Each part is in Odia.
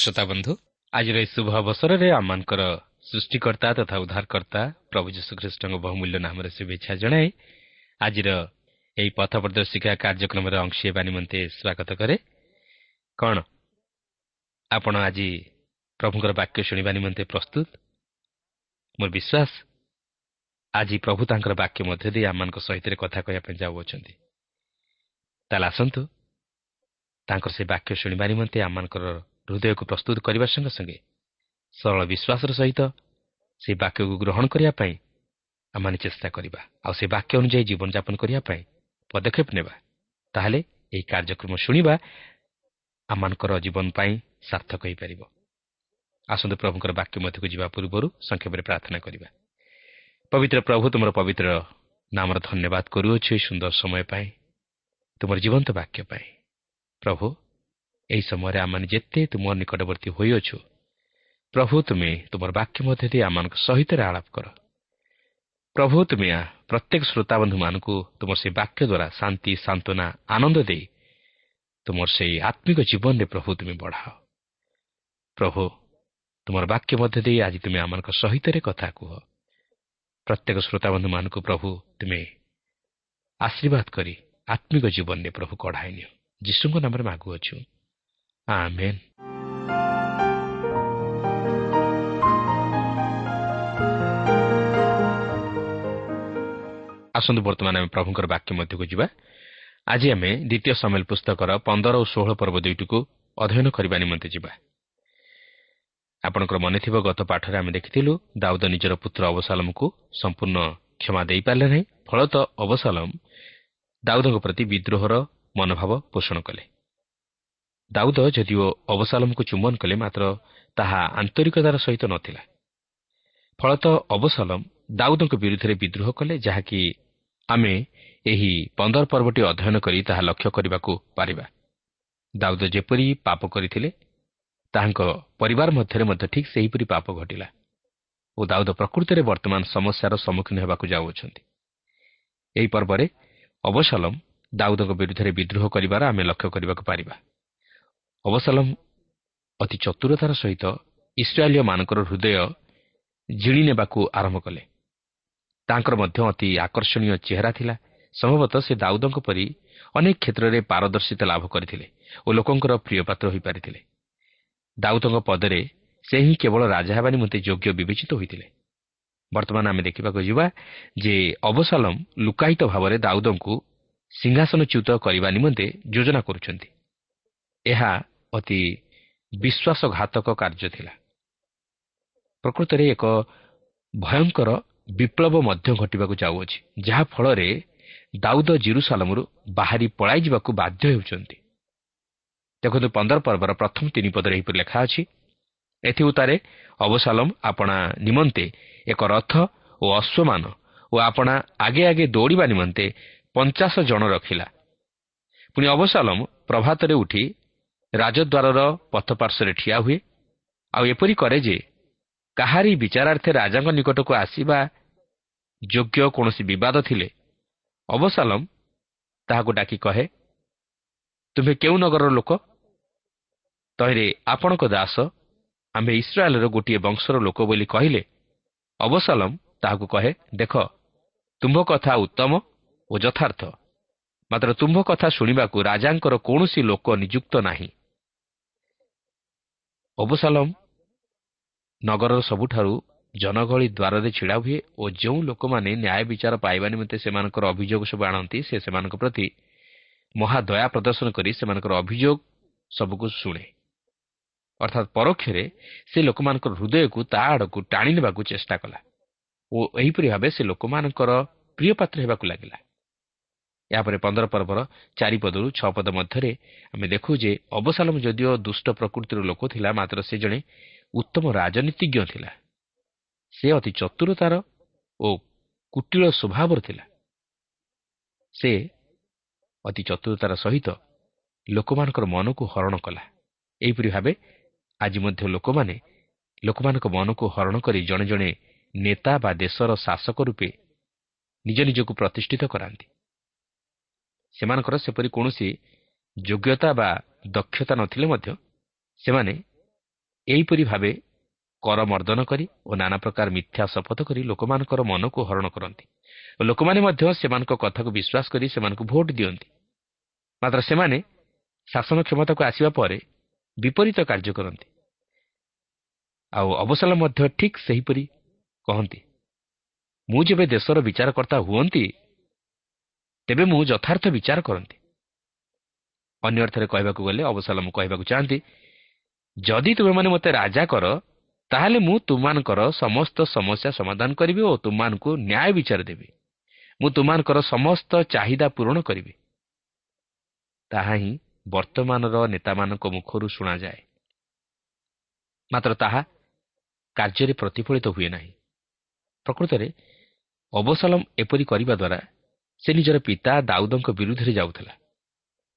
ପ୍ରିୟ ଶ୍ରୋତା ବନ୍ଧୁ ଆଜିର ଏହି ଶୁଭ ଅବସରରେ ଆମମାନଙ୍କର ସୃଷ୍ଟିକର୍ତ୍ତା ତଥା ଉଦ୍ଧାରକର୍ତ୍ତା ପ୍ରଭୁ ଯୀଶୁଖ୍ରୀଷ୍ଟଙ୍କ ବହୁମୂଲ୍ୟ ନାମରେ ଶୁଭେଚ୍ଛା ଜଣାଇ ଆଜିର ଏହି ପଥ ପ୍ରଦର୍ଶିକା କାର୍ଯ୍ୟକ୍ରମରେ ଅଂଶ ହେବା ନିମନ୍ତେ ସ୍ୱାଗତ କରେ। କ'ଣ? ଆପଣ ଆଜି ପ୍ରଭୁଙ୍କର ବାକ୍ୟ ଶୁଣିବା ନିମନ୍ତେ ପ୍ରସ୍ତୁତ? ମୋର ବିଶ୍ୱାସ ଆଜି ପ୍ରଭୁ ତାଙ୍କର ବାକ୍ୟ ମଧ୍ୟ ଦେଇ ଆମମାନଙ୍କ ସହିତ କଥା କହିବା ପାଇଁ ଯାଉଅଛନ୍ତି। ତାହେଲେ ଆସନ୍ତୁ ତାଙ୍କର ସେ ବାକ୍ୟ ଶୁଣିବା ନିମନ୍ତେ ଆମମାନଙ୍କର ହୃଦୟକୁ ପ୍ରସ୍ତୁତ କରିବା ସଙ୍ଗେ ସଙ୍ଗେ ସରଳ ବିଶ୍ୱାସର ସହିତ ସେ ବାକ୍ୟକୁ ଗ୍ରହଣ କରିବା ପାଇଁ ଆମମାନେ ଚେଷ୍ଟା କରିବା ଆଉ ସେ ବାକ୍ୟ ଅନୁଯାୟୀ ଜୀବନଯାପନ କରିବା ପାଇଁ ପଦକ୍ଷେପ ନେବା। ତାହେଲେ ଏହି କାର୍ଯ୍ୟକ୍ରମ ଶୁଣିବା ଆମମାନଙ୍କର ଜୀବନ ପାଇଁ ସାର୍ଥକ ହୋଇପାରିବ। ଆସନ୍ତୁ ପ୍ରଭୁଙ୍କର ବାକ୍ୟ ମଧ୍ୟକୁ ଯିବା ପୂର୍ବରୁ ସଂକ୍ଷେପରେ ପ୍ରାର୍ଥନା କରିବା। ପବିତ୍ର ପ୍ରଭୁ ତୁମର ପବିତ୍ର ନାମର ଧନ୍ୟବାଦ କରୁଅଛୁ ଏହି ସୁନ୍ଦର ସମୟ ପାଇଁ ତୁମର ଜୀବନ୍ତ ବାକ୍ୟ ପାଇଁ। ପ୍ରଭୁ ଏହି ସମୟରେ ଆମମାନେ ଯେତେ ତୁମ ନିକଟବର୍ତ୍ତୀ ହୋଇଅଛୁ ପ୍ରଭୁ ତୁମେ ତୁମର ବାକ୍ୟ ମଧ୍ୟ ଦେଇ ଆମମାନଙ୍କ ସହିତ ଆଳାପ କର ପ୍ରଭୁ ତୁମେ ପ୍ରତ୍ୟେକ ଶ୍ରୋତାବନ୍ଧୁମାନଙ୍କୁ ତୁମର ସେହି ବାକ୍ୟ ଦ୍ୱାରା ଶାନ୍ତି ସାନ୍ତ୍ୱନା ଆନନ୍ଦ ଦେଇ ତୁମର ସେହି ଆତ୍ମିକ ଜୀବନରେ ପ୍ରଭୁ ତୁମେ ବଢ଼ାଅ ପ୍ରଭୁ ତୁମର ବାକ୍ୟ ମଧ୍ୟ ଦେଇ ଆଜି ତୁମେ ଆମମାନଙ୍କ ସହିତ କଥା କୁହ ପ୍ରତ୍ୟେକ ଶ୍ରୋତାବନ୍ଧୁମାନଙ୍କୁ ପ୍ରଭୁ ତୁମେ ଆଶୀର୍ବାଦ କରି ଆତ୍ମିକ ଜୀବନରେ ପ୍ରଭୁ କଢ଼ାଇ ନିଅ ଯୀଶୁଙ୍କ ନାମରେ ମାଗୁଅଛୁ ଆମେନ୍ ଆସନ୍ତୁ ବର୍ତ୍ତମାନ ଆମେ ପ୍ରଭୁଙ୍କର ବାକ୍ୟ ମଧ୍ୟକୁ ଯିବା ଆଜି ଆମେ ଦ୍ୱିତୀୟ ସମେଲ ପୁସ୍ତକର ପନ୍ଦର ଓ ଷୋହଳ ପର୍ବ ଦୁଇଟିକୁ ଅଧ୍ୟୟନ କରିବା ନିମନ୍ତେ ଯିବା। ଆପଣଙ୍କର ମନେଥିବ ଗତ ପାଠରେ ଆମେ ଦେଖିଥିଲୁ ଦାଉଦ ନିଜର ପୁତ୍ର ଅବସାଲମକୁ ସମ୍ପୂର୍ଣ୍ଣ କ୍ଷମା ଦେଇପାରିଲେ ନାହିଁ। ଫଳତଃ ଅବସାଲମ ଦାଉଦଙ୍କ ପ୍ରତି ବିଦ୍ରୋହର ମନୋଭାବ ପୋଷଣ କଲେ। ଦାଉଦ ଯଦିଓ ଅବସାଲମକୁ ଚୁମ୍ବନ କଲେ ମାତ୍ର ତାହା ଆନ୍ତରିକତାର ସହିତ ନଥିଲା। ଫଳତଃ ଅବସାଲମ ଦାଉଦଙ୍କ ବିରୁଦ୍ଧରେ ବିଦ୍ରୋହ କଲେ ଯାହାକି ଆମେ ଏହି ପନ୍ଦର ପର୍ବଟି ଅଧ୍ୟୟନ କରି ତାହା ଲକ୍ଷ୍ୟ କରିବାକୁ ପାରିବା। ଦାଉଦ ଯେପରି ପାପ କରିଥିଲେ ତାହାଙ୍କ ପରିବାର ମଧ୍ୟରେ ମଧ୍ୟ ଠିକ୍ ସେହିପରି ପାପ ଘଟିଲା ଓ ଦାଉଦ ପ୍ରକୃତରେ ବର୍ତ୍ତମାନ ସମସ୍ୟାର ସମ୍ମୁଖୀନ ହେବାକୁ ଯାଉଅଛନ୍ତି। ଏହି ପର୍ବରେ ଅବସାଲମ ଦାଉଦଙ୍କ ବିରୁଦ୍ଧରେ ବିଦ୍ରୋହ କରିବାର ଆମେ ଲକ୍ଷ୍ୟ କରିବାକୁ ପାରିବା। ଅବସାଲମ ଅତି ଚତୁରତାର ସହିତ ଇସ୍ରାଏଲୀୟମାନଙ୍କର ହୃଦୟ ଜିଣି ନେବାକୁ ଆରମ୍ଭ କଲେ। ତାଙ୍କର ମଧ୍ୟ ଅତି ଆକର୍ଷଣୀୟ ଚେହେରା ଥିଲା। ସମ୍ଭବତଃ ସେ ଦାଉଦଙ୍କ ପରି ଅନେକ କ୍ଷେତ୍ରରେ ପାରଦର୍ଶିତା ଲାଭ କରିଥିଲେ ଓ ଲୋକଙ୍କର ପ୍ରିୟପାତ୍ର ହୋଇପାରିଥିଲେ। ଦାଉଦଙ୍କ ପଦରେ ସେ ହିଁ କେବଳ ରାଜା ହେବା ନିମନ୍ତେ ଯୋଗ୍ୟ ବିବେଚିତ ହୋଇଥିଲେ। ବର୍ତ୍ତମାନ ଆମେ ଦେଖିବାକୁ ଯିବା ଯେ ଅବସାଲମ ଲୁକାୟିତ ଭାବରେ ଦାଉଦଙ୍କୁ ସିଂହାସନଚ୍ୟୁତ କରିବା ନିମନ୍ତେ ଯୋଜନା କରୁଛନ୍ତି। ଏହା ଅତି ବିଶ୍ୱାସଘାତକ କାର୍ଯ୍ୟ ଥିଲା। ପ୍ରକୃତରେ ଏକ ଭୟଙ୍କର ବିପ୍ଳବ ମଧ୍ୟ ଘଟିବାକୁ ଯାଉଅଛି ଯାହାଫଳରେ ଦାଉଦ ଜିରୁସାଲମରୁ ବାହାରି ପଳାଇଯିବାକୁ ବାଧ୍ୟ ହେଉଛନ୍ତି। ଦେଖନ୍ତୁ ପନ୍ଦର ପର୍ବର ପ୍ରଥମ ତିନି ପଦରେ ଏହିପରି ଲେଖା ଅଛି ଏଥି ଉତ୍ତାରେ ଅବସାଲମ ଆପଣା ନିମନ୍ତେ ଏକ ରଥ ଓ ଅଶ୍ୱମାନ ଓ ଆପଣା ଆଗେ ଆଗେ ଦୌଡ଼ିବା ନିମନ୍ତେ ପଞ୍ଚାଶ ଜଣ ରଖିଲା। ପୁଣି ଅବସାଲମ ପ୍ରଭାତରେ ଉଠି ରାଜଦ୍ୱାରର ପଥପାର୍ଶ୍ୱରେ ଠିଆ ହୁଏ। ଆଉ ଏପରି କରେ ଯେ କାହାରି ବିଚାରାର୍ଥେ ରାଜାଙ୍କ ନିକଟକୁ ଆସିବା ଯୋଗ୍ୟ କୌଣସି ବିବାଦ ଥିଲେ ଅବସାଲମ ତାହାକୁ ଡାକି କହେ ତୁମେ କେଉଁ ନଗରର ଲୋକ? ତହିଁରେ ଆପଣଙ୍କ ଦାସ ଆମ୍ଭେ ଇସ୍ରାଏଲର ଗୋଟିଏ ବଂଶର ଲୋକ ବୋଲି କହିଲେ। ଅବସାଲମ ତାହାକୁ କହେ ଦେଖ ତୁମ୍ଭ କଥା ଉତ୍ତମ ଓ ଯଥାର୍ଥ ମାତ୍ର ତୁମ୍ଭ କଥା ଶୁଣିବାକୁ ରାଜାଙ୍କର କୌଣସି ଲୋକ ନିଯୁକ୍ତ ନାହିଁ। ଅବସାଲମ ନଗରର ସବୁଠାରୁ ଜନଗହଳି ଦ୍ୱାରରେ ଛିଡ଼ା ହୁଏ ଓ ଯେଉଁ ଲୋକମାନେ ନ୍ୟାୟ ବିଚାର ପାଇବା ନିମନ୍ତେ ସେମାନଙ୍କର ଅଭିଯୋଗ ସବୁ ଆଣନ୍ତି ସେ ସେମାନଙ୍କ ପ୍ରତି ମହାଦୟା ପ୍ରଦର୍ଶନ କରି ସେମାନଙ୍କର ଅଭିଯୋଗ ସବୁକୁ ଶୁଣେ। ଅର୍ଥାତ୍ ପରୋକ୍ଷରେ ସେ ଲୋକମାନଙ୍କର ହୃଦୟକୁ ତା ଆଡ଼କୁ ଟାଣି ନେବାକୁ ଚେଷ୍ଟା କଲା ଓ ଏହିପରି ଭାବେ ସେ ଲୋକମାନଙ୍କର ପ୍ରିୟ ପାତ୍ର ହେବାକୁ ଲାଗିଲା। ଏହାପରେ ପନ୍ଦର ପର୍ବର ଚାରିପଦରୁ ଛଅ ପଦ ମଧ୍ୟରେ ଆମେ ଦେଖୁ ଯେ ଅବସାଲମ ଯଦିଓ ଦୁଷ୍ଟ ପ୍ରକୃତିର ଲୋକ ଥିଲା ମାତ୍ର ସେ ଜଣେ ଉତ୍ତମ ରାଜନୀତିଜ୍ଞ ଥିଲା। ସେ ଅତି ଚତୁରତାର ଓ କୁଟିଳ ସ୍ୱଭାବର ଥିଲା। ସେ ଅତି ଚତୁରତାର ସହିତ ଲୋକମାନଙ୍କର ମନକୁ ହରଣ କଲା। ଏହିପରି ଭାବେ ଆଜି ମଧ୍ୟ ଲୋକମାନେ ଲୋକମାନଙ୍କ ମନକୁ ହରଣ କରି ଜଣେ ଜଣେ ନେତା ବା ଦେଶର ଶାସକ ରୂପେ ନିଜ ନିଜକୁ ପ୍ରତିଷ୍ଠିତ କରାନ୍ତି। ସେମାନଙ୍କର ସେପରି କୌଣସି ଯୋଗ୍ୟତା ବା ଦକ୍ଷତା ନଥିଲେ ମଧ୍ୟ ସେମାନେ ଏହିପରି ଭାବେ କରମର୍ଦ୍ଦନ କରି ଓ ନାନା ପ୍ରକାର ମିଥ୍ୟା ଶପଥ କରି ଲୋକମାନଙ୍କର ମନକୁ ହରଣ କରନ୍ତି ଓ ଲୋକମାନେ ମଧ୍ୟ ସେମାନଙ୍କ କଥାକୁ ବିଶ୍ୱାସ କରି ସେମାନଙ୍କୁ ଭୋଟ ଦିଅନ୍ତି। ମାତ୍ର ସେମାନେ ଶାସନ କ୍ଷମତାକୁ ଆସିବା ପରେ ବିପରୀତ କାର୍ଯ୍ୟ କରନ୍ତି। ଆଉ ଅବସର ମଧ୍ୟ ଠିକ୍ ସେହିପରି କହନ୍ତି ମୁଁ ଯେବେ ଦେଶର ବିଚାରକର୍ତ୍ତା ହୁଅନ୍ତି ତେବେ ମୁଁ ଯଥାର୍ଥ ବିଚାର କରନ୍ତି। ଅନ୍ୟ ଅର୍ଥରେ କହିବାକୁ ଗଲେ ଅବସାଲମ କହିବାକୁ ଚାହାନ୍ତି ଯଦି ତୁମେମାନେ ମୋତେ ରାଜା କର ତାହେଲେ ମୁଁ ତୁମମାନଙ୍କର ସମସ୍ତ ସମସ୍ୟା ସମାଧାନ କରିବି ଓ ତୁମମାନଙ୍କୁ ନ୍ୟାୟ ବିଚାର ଦେବି। ମୁଁ ତୁମମାନଙ୍କର ସମସ୍ତ ଚାହିଦା ପୂରଣ କରିବି। ତାହା ହିଁ ବର୍ତ୍ତମାନର ନେତାମାନଙ୍କ ମୁଖରୁ ଶୁଣାଯାଏ। ମାତ୍ର ତାହା କାର୍ଯ୍ୟରେ ପ୍ରତିଫଳିତ ହୁଏ ନାହିଁ। ପ୍ରକୃତରେ ଅବସଲମ ଏପରି କରିବା ଦ୍ୱାରା ସେ ନିଜର ପିତା ଦାଉଦଙ୍କ ବିରୁଦ୍ଧରେ ଯାଉଥିଲା।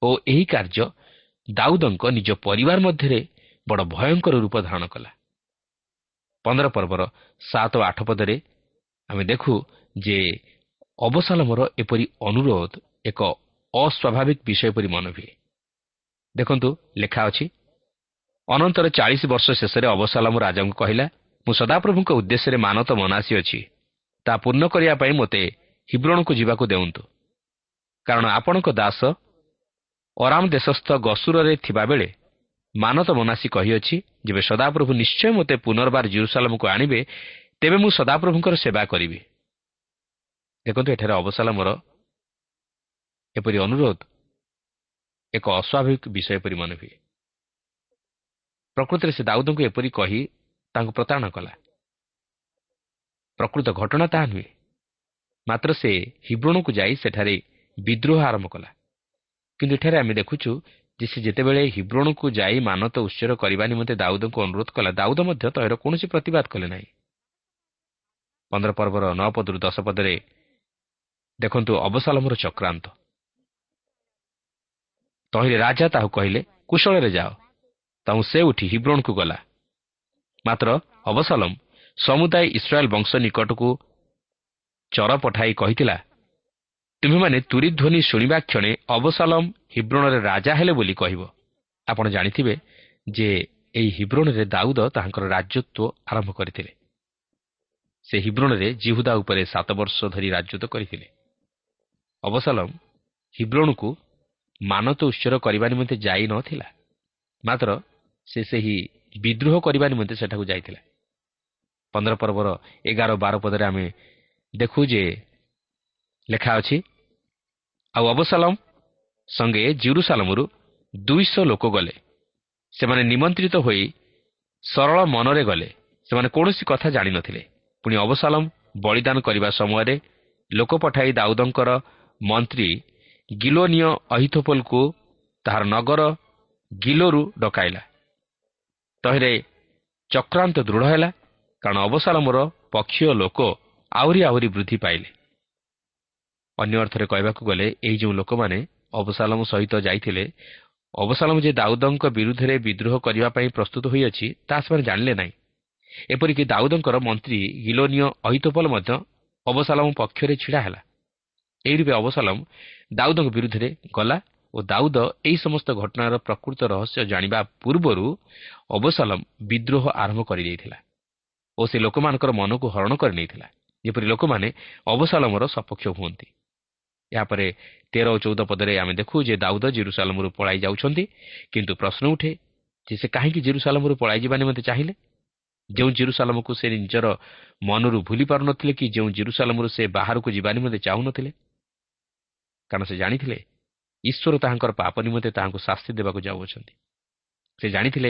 ଓ ଏହି କାର୍ଯ୍ୟ ଦାଉଦଙ୍କ ନିଜ ପରିବାର ମଧ୍ୟରେ ବଡ଼ ଭୟଙ୍କର ରୂପ ଧାରଣ କଲା। ପନ୍ଦର ପର୍ବର ସାତ ଓ ଆଠ ପଦରେ ଆମେ ଦେଖୁ ଯେ ଅବସାଲମର ଏପରି ଅନୁରୋଧ ଏକ ଅସ୍ୱାଭାବିକ ବିଷୟ ପରି ମନେ ହୁଏ। ଦେଖନ୍ତୁ ଲେଖା ଅଛି ଅନନ୍ତର ଚାଳିଶ ବର୍ଷ ଶେଷରେ ଅବସାଲମ ରାଜାଙ୍କୁ କହିଲା ମୁଁ ସଦାପ୍ରଭୁଙ୍କ ଉଦ୍ଦେଶ୍ୟରେ ମାନତ ମନାସି ଅଛି। ତାହା ପୂର୍ଣ୍ଣ କରିବା ପାଇଁ ମୋତେ ହିବ୍ରଣକୁ ଯିବାକୁ ଦେଉନ୍ତୁ। କାରଣ ଆପଣଙ୍କ ଦାସ ଅରାମ ଦେଶସ୍ଥ ଗସୁରରେ ଥିବାବେଳେ ମାନତ ମନାସି କହିଅଛି ଯେବେ ସଦାପ୍ରଭୁ ନିଶ୍ଚୟ ମୋତେ ପୁନର୍ବାର ଜିରୁସାଲାମକୁ ଆଣିବେ ତେବେ ମୁଁ ସଦାପ୍ରଭୁଙ୍କର ସେବା କରିବି। ଦେଖନ୍ତୁ ଏଠାରେ ଅବସାଲମର ଏପରି ଅନୁରୋଧ ଏକ ଅସ୍ୱାଭାବିକ ବିଷୟ ପରି ମନେ ହୁଏ। ପ୍ରକୃତରେ ସେ ଦାଉଦଙ୍କୁ ଏପରି କହି ତାଙ୍କୁ ପ୍ରତାରଣା କଲା। ପ୍ରକୃତ ଘଟଣା ତାହା ନୁହେଁ। ମାତ୍ର ସେ ହିବ୍ରଣକୁ ଯାଇ ସେଠାରେ ବିଦ୍ରୋହ ଆରମ୍ଭ କଲା। କିନ୍ତୁ ଏଠାରେ ଆମେ ଦେଖୁଛୁ ଯେ ସେ ଯେତେବେଳେ ହିବ୍ରଣକୁ ଯାଇ ମାନତ ଉତ୍ସର କରିବା ନିମନ୍ତେ ଦାଉଦଙ୍କୁ ଅନୁରୋଧ କଲା ଦାଉଦ ମଧ୍ୟ ତହିଁର କୌଣସି ପ୍ରତିବାଦ କଲେ ନାହିଁ। ପନ୍ଦର ପର୍ବର ନଅ ପଦରୁ ଦଶ ପଦରେ ଦେଖନ୍ତୁ ଅବସାଲମର ଚକ୍ରାନ୍ତ। ତହିଁରେ ରାଜା ତାହାକୁ କହିଲେ କୁଶଳରେ ଯାଅ। ତାଙ୍କୁ ସେ ଉଠି ହିବ୍ରଣକୁ ଗଲା। ମାତ୍ର ଅବସାଲମ ସମୁଦାୟ ଇସ୍ରାଏଲ ବଂଶ ନିକଟକୁ ଚର ପଠାଇ କହିଥିଲା ତୁମେମାନେ ତୁରିଧ୍ୱନି ଶୁଣିବା କ୍ଷଣେ ଅବସାଲମ ହିବ୍ରଣରେ ରାଜା ହେଲେ ବୋଲି କହିବ। ଆପଣ ଜାଣିଥିବେ ଯେ ଏହି ହିବ୍ରଣରେ ଦାଉଦ ତାହାଙ୍କର ରାଜତ୍ୱ ଆରମ୍ଭ କରିଥିଲେ। ସେ ହିବ୍ରଣରେ ଜିହୁଦା ଉପରେ ସାତ ବର୍ଷ ଧରି ରାଜତ୍ୱ କରିଥିଲେ। ଅବସାଲମ ହିବ୍ରୋଣକୁ ମାନତ ଉତ୍ସର କରିବା ନିମନ୍ତେ ଯାଇ ନଥିଲା। ମାତ୍ର ସେ ସେହି ବିଦ୍ରୋହ କରିବା ନିମନ୍ତେ ସେଠାକୁ ଯାଇଥିଲା। ପନ୍ଦର ପର୍ବର ଏଗାର ବାର ପଦରେ ଆମେ ଦେଖୁ ଯେ ଲେଖା ଅଛି ଆଉ ଅବସାଲମ ସଙ୍ଗେ ଜିରୁସାଲମରୁ ଦୁଇଶହ ଲୋକ ଗଲେ। ସେମାନେ ନିମନ୍ତ୍ରିତ ହୋଇ ସରଳ ମନରେ ଗଲେ। ସେମାନେ କୌଣସି କଥା ଜାଣିନଥିଲେ ପୁଣି ଅବସାଲମ ବଳିଦାନ କରିବା ସମୟରେ ଲୋକ ପଠାଇ ଦାଉଦଙ୍କର ମନ୍ତ୍ରୀ ଗିଲୋନିୟ ଅହିଥୋପଲକୁ ତାହାର ନଗର ଗିଲୋରୁ ଡକାଇଲା। ତହିଁରେ ଚକ୍ରାନ୍ତ ଦୃଢ଼ ହେଲା କାରଣ ଅବସାଲମର ପକ୍ଷୀୟ ଲୋକ ଆହୁରି ଆହୁରି ବୃଦ୍ଧି ପାଇଲେ। ଅନ୍ୟ ଅର୍ଥରେ କହିବାକୁ ଗଲେ ଏହି ଯେଉଁ ଲୋକମାନେ ଅବସାଲମ ସହିତ ଯାଇଥିଲେ ଅବସାଲମ ଯେ ଦାଉଦଙ୍କ ବିରୁଦ୍ଧରେ ବିଦ୍ରୋହ କରିବା ପାଇଁ ପ୍ରସ୍ତୁତ ହୋଇଅଛି ତାହା ସେମାନେ ଜାଣିଲେ ନାହିଁ। ଏପରିକି ଦାଉଦଙ୍କର ମନ୍ତ୍ରୀ ଗିଲୋନିୟ ଅହିତୋପଲ ମଧ୍ୟ ଅବସାଲମ ପକ୍ଷରେ ଛିଡ଼ା ହେଲା। ଏହି ରୂପେ ଅବସାଲମ ଦାଉଦଙ୍କ ବିରୁଦ୍ଧରେ ଗଲା ଓ ଦାଉଦ ଏହି ସମସ୍ତ ଘଟଣାର ପ୍ରକୃତ ରହସ୍ୟ ଜାଣିବା ପୂର୍ବରୁ ଅବସାଲମ ବିଦ୍ରୋହ ଆରମ୍ଭ କରିଦେଇଥିଲା ଓ ସେ ଲୋକମାନଙ୍କର ମନକୁ ହରଣ କରିନେଇଥିଲା। ଯେପରି ଲୋକମାନେ ଅବସାଲମର ସପକ୍ଷ ହୁଅନ୍ତି। ଏହାପରେ ତେର ଓ ଚଉଦ ପଦରେ ଆମେ ଦେଖୁ ଯେ ଦାଉଦ ଜିରୁସାଲମରୁ ପଳାଇ ଯାଉଛନ୍ତି କିନ୍ତୁ ପ୍ରଶ୍ନ ଉଠେ ଯେ ସେ କାହିଁକି ଜିରୁସାଲମରୁ ପଳାଇ ଯିବା ନିମନ୍ତେ ଚାହିଁଲେ? ଯେଉଁ ଜିରୁସାଲମକୁ ସେ ନିଜର ମନରୁ ଭୁଲି ପାରୁନଥିଲେ କି ଯେଉଁ ଜିରୁସାଲମରୁ ସେ ବାହାରକୁ ଯିବା ନିମନ୍ତେ ଚାହୁଁନଥିଲେ? କାରଣ ସେ ଜାଣିଥିଲେ ଈଶ୍ୱର ତାହାଙ୍କର ପାପ ନିମନ୍ତେ ତାହାଙ୍କୁ ଶାସ୍ତି ଦେବାକୁ ଯାଉଅଛନ୍ତି। ସେ ଜାଣିଥିଲେ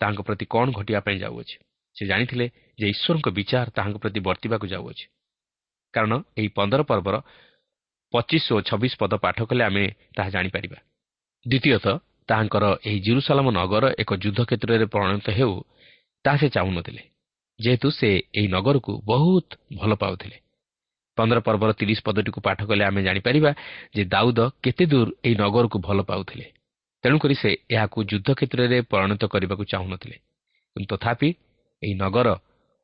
ତାହାଙ୍କ ପ୍ରତି କ'ଣ ଘଟିବା ପାଇଁ ଯାଉଅଛି। ସେ ଜାଣିଥିଲେ ଯେ ଈଶ୍ୱରଙ୍କ ବିଚାର ତାହାଙ୍କ ପ୍ରତି ବର୍ତ୍ତିବାକୁ ଯାଉଅଛି। କାରଣ ଏହି ପନ୍ଦର ପର୍ବର ପଚିଶ ଓ ଛବିଶ ପଦ ପାଠ କଲେ ଆମେ ତାହା ଜାଣିପାରିବା। ଦ୍ୱିତୀୟତଃ ତାହାଙ୍କର ଏହି ଜିରୁସାଲାମ ନଗର ଏକ ଯୁଦ୍ଧ କ୍ଷେତ୍ରରେ ପରିଣତ ହେଉ ତାହା ସେ ଚାହୁଁନଥିଲେ ଯେହେତୁ ସେ ଏହି ନଗରକୁ ବହୁତ ଭଲ ପାଉଥିଲେ। ପନ୍ଦର ପର୍ବର ତିରିଶ ପଦଟିକୁ ପାଠ କଲେ ଆମେ ଜାଣିପାରିବା ଯେ ଦାଉଦ କେତେ ଦୂର ଏହି ନଗରକୁ ଭଲ ପାଉଥିଲେ। ତେଣୁକରି ସେ ଏହାକୁ ଯୁଦ୍ଧ କ୍ଷେତ୍ରରେ ପରିଣତ କରିବାକୁ ଚାହୁଁନଥିଲେ କିନ୍ତୁ ତଥାପି ଏହି ନଗର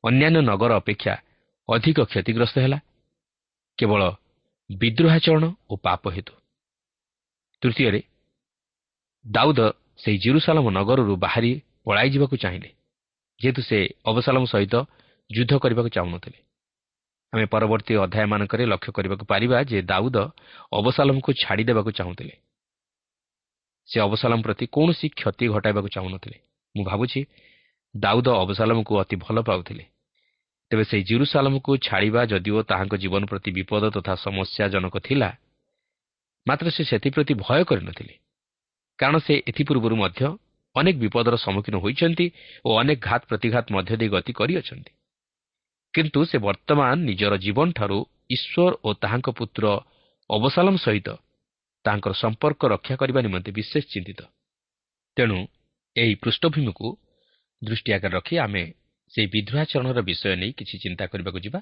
ଅନ୍ୟାନ୍ୟ ନଗର ଅପେକ୍ଷା ଅଧିକ କ୍ଷତିଗ୍ରସ୍ତ ହେଲା। କେବଳ ବିଦ୍ରୋହାଚରଣ ଓ ପାପ ହେତୁ। ତୃତୀୟରେ ଦାଉଦ ସେହି ଜିରୁସାଲମ ନଗରରୁ ବାହାରି ପଳାଇ ଯିବାକୁ ଚାହିଁଲେ ଯେହେତୁ ସେ ଅବସାଲମ ସହିତ ଯୁଦ୍ଧ କରିବାକୁ ଚାହୁଁନଥିଲେ। ଆମେ ପରବର୍ତ୍ତୀ ଅଧ୍ୟାୟମାନଙ୍କରେ ଲକ୍ଷ୍ୟ କରିବାକୁ ପାରିବା ଯେ ଦାଉଦ ଅବସାଲମକୁ ଛାଡ଼ିଦେବାକୁ ଚାହୁଁଥିଲେ। ସେ ଅବସାଲମ ପ୍ରତି କୌଣସି କ୍ଷତି ଘଟାଇବାକୁ ଚାହୁଁନଥିଲେ। ମୁଁ ଭାବୁଛି ଦାଉଦ ଅବସାଲମକୁ ଅତି ଭଲ ପାଉଥିଲେ। ତେବେ ସେହି ଜିରୁସାଲମକୁ ଛାଡ଼ିବା ଯଦିଓ ତାହାଙ୍କ ଜୀବନ ପ୍ରତି ବିପଦ ତଥା ସମସ୍ୟାଜନକ ଥିଲା ମାତ୍ର ସେ ସେଥିପ୍ରତି ଭୟ କରିନଥିଲେ। କାରଣ ସେ ଏଥିପୂର୍ବରୁ ମଧ୍ୟ ଅନେକ ବିପଦର ସମ୍ମୁଖୀନ ହୋଇଛନ୍ତି ଓ ଅନେକ ଘାତ ପ୍ରତିଘାତ ମଧ୍ୟ ଦେଇ ଗତି କରିଅଛନ୍ତି। କିନ୍ତୁ ସେ ବର୍ତ୍ତମାନ ନିଜର ଜୀବନଠାରୁ ଈଶ୍ୱର ଓ ତାହାଙ୍କ ପୁତ୍ର ଅବସାଲମ ସହିତ ତାହାଙ୍କର ସମ୍ପର୍କ ରକ୍ଷା କରିବା ନିମନ୍ତେ ବିଶେଷ ଚିନ୍ତିତ। ତେଣୁ ଏହି ପୃଷ୍ଠଭୂମିକୁ ଦୃଷ୍ଟି ଆଗରେ ରଖି ଆମେ ସେହି ବିଦ୍ରୋହାଚରଣର ବିଷୟ ନେଇ କିଛି ଚିନ୍ତା କରିବାକୁ ଯିବା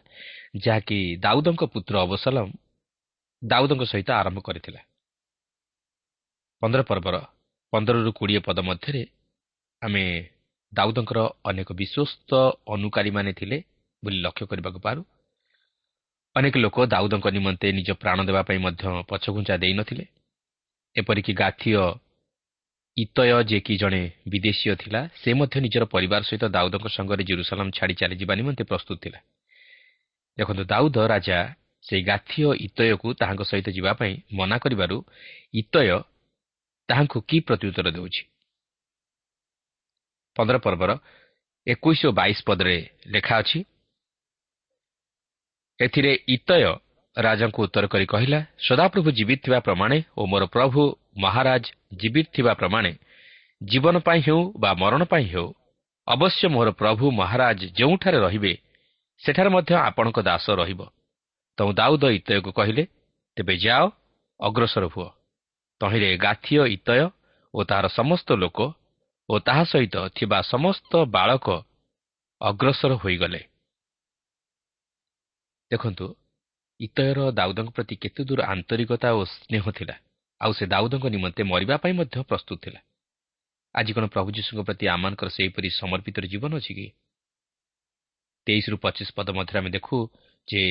ଯାହାକି ଦାଉଦଙ୍କ ପୁତ୍ର ଅବସାଲମ ଦାଉଦଙ୍କ ସହିତ ଆରମ୍ଭ କରିଥିଲା। ପନ୍ଦର ପର୍ବର ପନ୍ଦରରୁ କୋଡ଼ିଏ ପଦ ମଧ୍ୟରେ ଆମେ ଦାଉଦଙ୍କର ଅନେକ ବିଶ୍ୱସ୍ତ ଅନୁକାରୀମାନେ ଥିଲେ ବୋଲି ଲକ୍ଷ୍ୟ କରିବାକୁ ପାରୁ। ଅନେକ ଲୋକ ଦାଉଦଙ୍କ ନିମନ୍ତେ ନିଜ ପ୍ରାଣ ଦେବା ପାଇଁ ମଧ୍ୟ ପଛଘୁଞ୍ଚା ଦେଇନଥିଲେ ଏପରିକି ଗାଥିୟ ଇତୟ ଯିଏକି ଜଣେ ବିଦେଶୀୟ ଥିଲା ସେ ମଧ୍ୟ ନିଜର ପରିବାର ସହିତ ଦାଉଦଙ୍କ ସଙ୍ଗରେ ଜିରୁସାଲାମ ଛାଡ଼ି ଚାଲିଯିବା ନିମନ୍ତେ ପ୍ରସ୍ତୁତ ଥିଲା। ଦେଖନ୍ତୁ ଦାଉଦ ରାଜା ସେହି ଗାଥିୟ ଇତୟକୁ ତାହାଙ୍କ ସହିତ ଯିବା ପାଇଁ ମନା କରିବାରୁ ଇତୟ ତାହାଙ୍କୁ କି ପ୍ରତ୍ୟୁତ୍ତର ଦେଉଛି? ପନ୍ଦର ପର୍ବର ଏକୋଇଶ ଓ ବାଇଶ ପଦରେ ଲେଖା ଅଛି ଏଥିରେ ଇତୟ ରାଜାଙ୍କୁ ଉତ୍ତର କରି କହିଲା ସଦାପ୍ରଭୁ ଜୀବିତ ଥିବା ପ୍ରମାଣେ ଓ ମୋର ପ୍ରଭୁ ମହାରାଜ ଜୀବିତ ଥିବା ପ୍ରମାଣେ ଜୀବନ ପାଇଁ ହେଉ ବା ମରଣ ପାଇଁ ହେଉ ଅବଶ୍ୟ ମୋର ପ୍ରଭୁ ମହାରାଜ ଯେଉଁଠାରେ ରହିବେ ସେଠାରେ ମଧ୍ୟ ଆପଣଙ୍କ ଦାସ ରହିବ। ତୁ ଦାଉଦ ଇତୟକୁ କହିଲେ ତେବେ ଯାଅ ଅଗ୍ରସର ହୁଅ। ତହିଁରେ ଗାଥିୟ ଇତୟ ଓ ତାହାର ସମସ୍ତ ଲୋକ ଓ ତାହା ସହିତ ଥିବା ସମସ୍ତ ବାଳକ ଅଗ୍ରସର ହୋଇଗଲେ। ଦେଖନ୍ତୁ ଇତୟର ଦାଉଦଙ୍କ ପ୍ରତି କେତେ ଦୂର ଆନ୍ତରିକତା ଓ ସ୍ନେହ ଥିଲା ଆଉ ସେ ଦାଉଦଙ୍କ ନିମନ୍ତେ ମରିବା ପାଇଁ ମଧ୍ୟ ପ୍ରସ୍ତୁତ ଥିଲା। ଆଜି କ'ଣ ପ୍ରଭୁ ଯୀଶୁଙ୍କ ପ୍ରତି ଆମମାନଙ୍କର ସେହିପରି ସମର୍ପିତ ଜୀବନ ଅଛି କି? ତେଇଶରୁ ପଚିଶ ପଦ ମଧ୍ୟରେ ଆମେ ଦେଖୁ ଯେ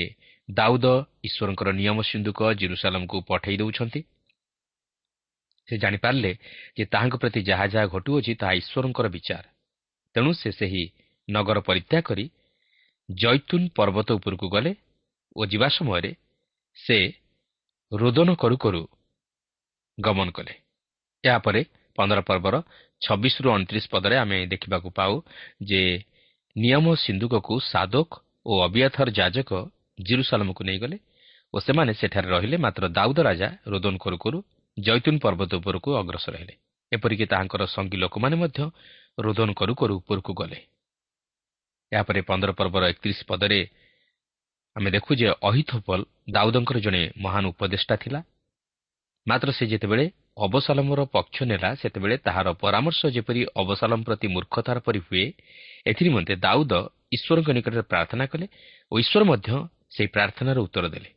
ଦାଉଦ ଈଶ୍ୱରଙ୍କର ନିୟମ ସିନ୍ଧୁକ ଜିରୁସାଲମକୁ ପଠାଇ ଦେଉଛନ୍ତି। ସେ ଜାଣିପାରିଲେ ଯେ ତାହାଙ୍କ ପ୍ରତି ଯାହା ଯାହା ଘଟୁଅଛି ତାହା ଈଶ୍ୱରଙ୍କର ବିଚାର। ତେଣୁ ସେ ସେହି ନଗର ପରିତ୍ୟାଗ କରି ଜୈତୁନ ପର୍ବତ ଉପରକୁ ଗଲେ ଓ ଯିବା ସମୟରେ ସେ ରୋଦନ କରୁ କରୁ ଗମନ କଲେ। ଏହାପରେ ପନ୍ଦର ପର୍ବର ଛବିଶରୁ ଅଣତିରିଶ ପଦରେ ଆମେ ଦେଖିବାକୁ ପାଉ ଯେ ନିୟମ ସିନ୍ଧୁକକୁ ସାଦୋକ ଓ ଅବିଆଥର ଯାଜକ ଜିରୁସାଲମକୁ ନେଇଗଲେ ଓ ସେମାନେ ସେଠାରେ ରହିଲେ ମାତ୍ର ଦାଉଦ ରାଜା ରୋଦନ କରୁ କରୁ ଜୈତୁନ ପର୍ବତ ଉପରକୁ ଅଗ୍ରସର ହେଲେ। ଏପରିକି ତାହାଙ୍କର ସଙ୍ଗୀ ଲୋକମାନେ ମଧ୍ୟ ରୋଦନ କରୁ କରୁ ଉପରକୁ ଗଲେ। ଏହାପରେ ପନ୍ଦର ପର୍ବର ଏକତିରିଶ ପଦରେ ଆମେ ଦେଖୁ ଯେ ଅହିଥୋପଲ ଦାଉଦଙ୍କର ଜଣେ ମହାନ ଉପଦେଷ୍ଟା ଥିଲା। ମାତ୍ର ସେ ଯେତେବେଳେ ଅବସାଲମର ପକ୍ଷ ନେଲା ସେତେବେଳେ ତାହାର ପରାମର୍ଶ ଯେପରି ଅବସାଲମ ପ୍ରତି ମୂର୍ଖତାର ପରି ହୁଏ ଏଥିନିମନ୍ତେ ଦାଉଦ ଈଶ୍ୱରଙ୍କ ନିକଟରେ ପ୍ରାର୍ଥନା କଲେ ଓ ଈଶ୍ୱର ମଧ୍ୟ ସେହି ପ୍ରାର୍ଥନାର ଉତ୍ତର ଦେଲେ।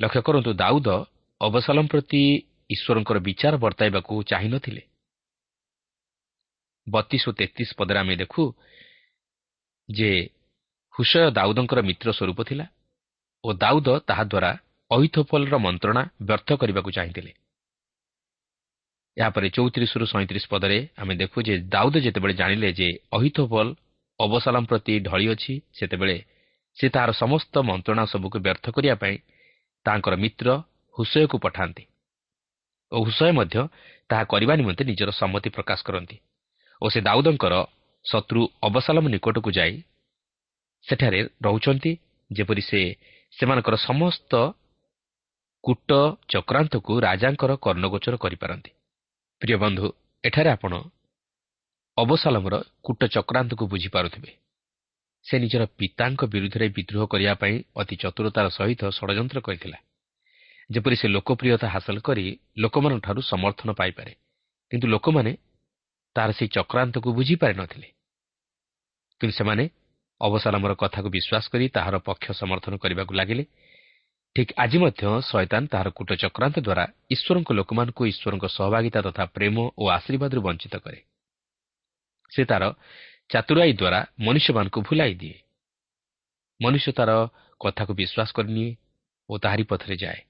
ଲକ୍ଷ୍ୟ କରନ୍ତୁ ଦାଉଦ ଅବସାଲମ ପ୍ରତି ଈଶ୍ୱରଙ୍କର ବିଚାର ବର୍ତ୍ତାଇବାକୁ ଚାହିଁନଥିଲେ ବତିଶ ଓ ତେତିଶ ପଦରେ ଆମେ ଦେଖୁ ଯେ ହୁସୟ ଦାଉଦଙ୍କର ମିତ୍ର ସ୍ୱରୂପ ଥିଲା ଓ ଦାଉଦ ତାହାଦ୍ୱାରା ଅହିଥୋପଲର ମନ୍ତ୍ରଣା ବ୍ୟର୍ଥ କରିବାକୁ ଚାହିଁଥିଲେ। ଏହାପରେ ଚଉତିରିଶରୁ ସଇଁତିରିଶ ପଦରେ ଆମେ ଦେଖୁ ଯେ ଦାଉଦ ଯେତେବେଳେ ଜାଣିଲେ ଯେ ଅହିଥୋପଲ ଅବସାଲାମ ପ୍ରତି ଢଳି ଅଛି ସେତେବେଳେ ସେ ତାହାର ସମସ୍ତ ମନ୍ତ୍ରଣା ସବୁକୁ ବ୍ୟର୍ଥ କରିବା ପାଇଁ ତାଙ୍କର ମିତ୍ର ହୁସୟକୁ ପଠାନ୍ତି ଓ ହୁସୟ ମଧ୍ୟ ତାହା କରିବା ନିମନ୍ତେ ନିଜର ସମ୍ମତି ପ୍ରକାଶ କରନ୍ତି ଓ ସେ ଦାଉଦଙ୍କର ଶତ୍ରୁ ଅବସାଲମ ନିକଟକୁ ଯାଇ ସେଠାରେ ରହୁଛନ୍ତି ଯେପରି ସେ ସେମାନଙ୍କର ସମସ୍ତ କୂଟ ଚକ୍ରାନ୍ତକୁ ରାଜାଙ୍କର କର୍ଣ୍ଣଗୋଚର କରିପାରନ୍ତି। ପ୍ରିୟ ବନ୍ଧୁ ଏଠାରେ ଆପଣ ଅବସାଲମର କୂଟ ଚକ୍ରାନ୍ତକୁ ବୁଝିପାରୁଥିବେ। ସେ ନିଜର ପିତାଙ୍କ ବିରୁଦ୍ଧରେ ବିଦ୍ରୋହ କରିବା ପାଇଁ ଅତି ଚତୁରତାର ସହିତ ଷଡ଼ଯନ୍ତ୍ର କରିଥିଲା। ଯେପରି ସେ ଲୋକପ୍ରିୟତା ହାସଲ କରି ଲୋକମାନଙ୍କଠାରୁ ସମର୍ଥନ ପାଇପାରେ କିନ୍ତୁ ଲୋକମାନେ ତାହାର ସେହି ଚକ୍ରାନ୍ତକୁ ବୁଝିପାରିନଥିଲେ କିନ୍ତୁ ସେମାନେ ଅବସାଲମର କଥାକୁ ବିଶ୍ୱାସ କରି ତାହାର ପକ୍ଷ ସମର୍ଥନ କରିବାକୁ ଲାଗିଲେ। ଠିକ୍ ଆଜି ମଧ୍ୟ ଶୟତାନ ତାହାର କୂଟ ଚକ୍ରାନ୍ତ ଦ୍ୱାରା ଈଶ୍ୱରଙ୍କ ଲୋକମାନଙ୍କୁ ଈଶ୍ୱରଙ୍କ ସହଭାଗିତା ତଥା ପ୍ରେମ ଓ ଆଶୀର୍ବାଦରୁ ବଞ୍ଚିତ କରେ। ସେ ତାର ଚାତୁରାଇ ଦ୍ୱାରା ମନୁଷ୍ୟମାନଙ୍କୁ ଭୁଲାଇ ଦିଏ। ମନୁଷ୍ୟ ତାର କଥାକୁ ବିଶ୍ୱାସ କରିନିଏ ଓ ତାହାରି ପଥରେ ଯାଏ।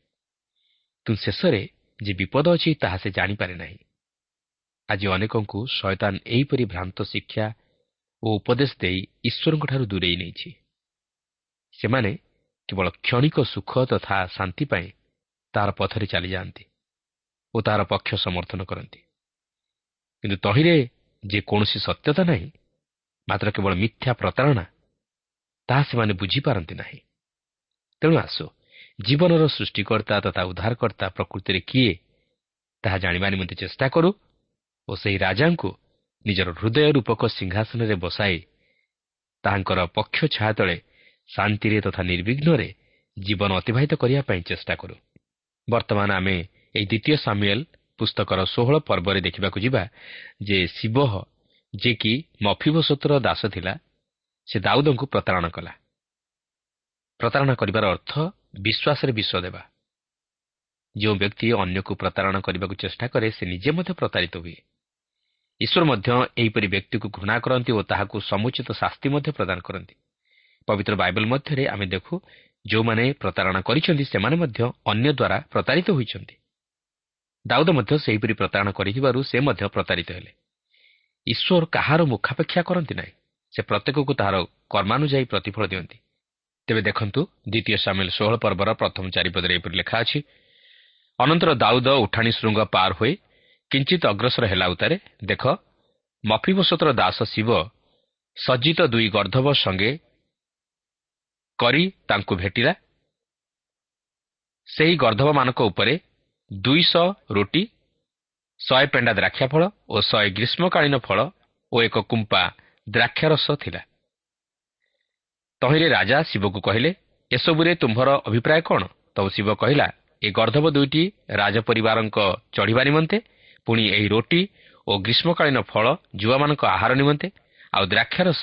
କିନ୍ତୁ ଶେଷରେ ଯେ ବିପଦ ଅଛି ତାହା ସେ ଜାଣିପାରେ ନାହିଁ। ଆଜି ଅନେକଙ୍କୁ ଶୟତାନ ଏହିପରି ଭ୍ରାନ୍ତ ଶିକ୍ଷା ଓ ଉପଦେଶ ଦେଇ ଈଶ୍ୱରଙ୍କଠାରୁ ଦୂରେଇ ନେଇଛି। ସେମାନେ କେବଳ କ୍ଷଣିକ ସୁଖ ତଥା ଶାନ୍ତି ପାଇଁ ତାହାର ପଥରେ ଚାଲିଯାଆନ୍ତି ଓ ତାହାର ପକ୍ଷ ସମର୍ଥନ କରନ୍ତି। କିନ୍ତୁ ତହିଁରେ ଯେ କୌଣସି ସତ୍ୟତା ନାହିଁ ମାତ୍ର କେବଳ ମିଥ୍ୟା ପ୍ରତାରଣା ତାହା ସେମାନେ ବୁଝିପାରନ୍ତି ନାହିଁ। ତେଣୁ ଆସୁ ଜୀବନର ସୃଷ୍ଟିକର୍ତ୍ତା ତଥା ଉଦ୍ଧାରକର୍ତ୍ତା ପ୍ରକୃତିରେ କିଏ ତାହା ଜାଣିବା ନିମନ୍ତେ ଚେଷ୍ଟା କରୁ ଓ ସେହି ରାଜାଙ୍କୁ ନିଜର ହୃଦୟ ରୂପକ ସିଂହାସନରେ ବସାଇ ତାହାଙ୍କର ପକ୍ଷ ଛାୟା ତଳେ ଶାନ୍ତିରେ ତଥା ନିର୍ବିଘ୍ନରେ ଜୀବନ ଅତିବାହିତ କରିବା ପାଇଁ ଚେଷ୍ଟା କରୁ। ବର୍ତ୍ତମାନ ଆମେ ଏହି ଦ୍ୱିତୀୟ ସାମୁଏଲ ପୁସ୍ତକର ଷୋହଳ ପର୍ବରେ ଦେଖିବାକୁ ଯିବା ଯେ ଶିବ ଯିଏକି ମଫିବସୋତର ଦାସ ଥିଲା ସେ ଦାଉଦଙ୍କୁ ପ୍ରତାରଣା କଲା। ପ୍ରତାରଣା କରିବାର ଅର୍ଥ ବିଶ୍ୱାସରେ ବିଶ୍ୱ ଦେବା। ଯେଉଁ ବ୍ୟକ୍ତି ଅନ୍ୟକୁ ପ୍ରତାରଣା କରିବାକୁ ଚେଷ୍ଟା କରେ ସେ ନିଜେ ମଧ୍ୟ ପ୍ରତାରିତ ହୁଏ। ଈଶ୍ୱର ମଧ୍ୟ ଏହିପରି ବ୍ୟକ୍ତିକୁ ଘୃଣା କରନ୍ତି ଓ ତାହାକୁ ସମୁଚିତ ଶାସ୍ତି ମଧ୍ୟ ପ୍ରଦାନ କରନ୍ତି। ପବିତ୍ର ବାଇବଲ ମଧ୍ୟରେ ଆମେ ଦେଖୁ ଯେଉଁମାନେ ପ୍ରତାରଣା କରିଛନ୍ତି ସେମାନେ ମଧ୍ୟ ଅନ୍ୟ ଦ୍ୱାରା ପ୍ରତାରିତ ହୋଇଛନ୍ତି। ଦାଉଦ ମଧ୍ୟ ସେହିପରି ପ୍ରତାରଣା କରିଥିବାରୁ ସେ ମଧ୍ୟ ପ୍ରତାରିତ ହେଲେ। ଈଶ୍ୱର କାହାର ମୁଖାପେକ୍ଷା କରନ୍ତି ନାହିଁ। ସେ ପ୍ରତ୍ୟେକକୁ ତାହାର କର୍ମାନୁଯାୟୀ ପ୍ରତିଫଳ ଦିଅନ୍ତି। ତେବେ ଦେଖନ୍ତୁ ଦ୍ୱିତୀୟ ସାମିଲ ଷୋହଳ ପର୍ବର ପ୍ରଥମ ଚାରିପଦରେ ଏପରି ଲେଖା ଅଛି ଅନନ୍ତର ଦାଉଦ ଉଠାଣି ଶୃଙ୍ଗ ପାର ହୋଇ କିଞ୍ଚିତ ଅଗ୍ରସର ହେଲା ଉତ୍ତାରେ ଦେଖ ମଫିବସତର ଦାସ ଶିବ ସଜ୍ଜିତ ଦୁଇ ଗର୍ଦ୍ଧବ ସଙ୍ଗେ କରି ତାଙ୍କୁ ଭେଟିଲା। ସେହି ଗର୍ଦ୍ଧବମାନଙ୍କ ଉପରେ ଦୁଇଶହ ରୁଟି ଶହେ ପେଣ୍ଡା ଦ୍ରାକ୍ଷା ଫଳ ଓ ଶହେ ଗ୍ରୀଷ୍ମକାଳୀନ ଫଳ ଓ ଏକ କୁମ୍ପା ଦ୍ରାକ୍ଷାରସ ଥିଲା। ତହିଁରେ ରାଜା ଶିବକୁ କହିଲେ ଏସବୁରେ ତୁମ୍ଭର ଅଭିପ୍ରାୟ କ'ଣ? ତବ ଶିବ କହିଲା ଏ ଗର୍ଦ୍ଧବ ଦୁଇଟି ରାଜପରିବାରଙ୍କ ଚଢ଼ିବା ନିମନ୍ତେ ପୁଣି ଏହି ରୋଟି ଓ ଗ୍ରୀଷ୍ମକାଳୀନ ଫଳ ଯୁବାମାନଙ୍କ ଆହାର ନିମନ୍ତେ ଆଉ ଦ୍ରାକ୍ଷାରସ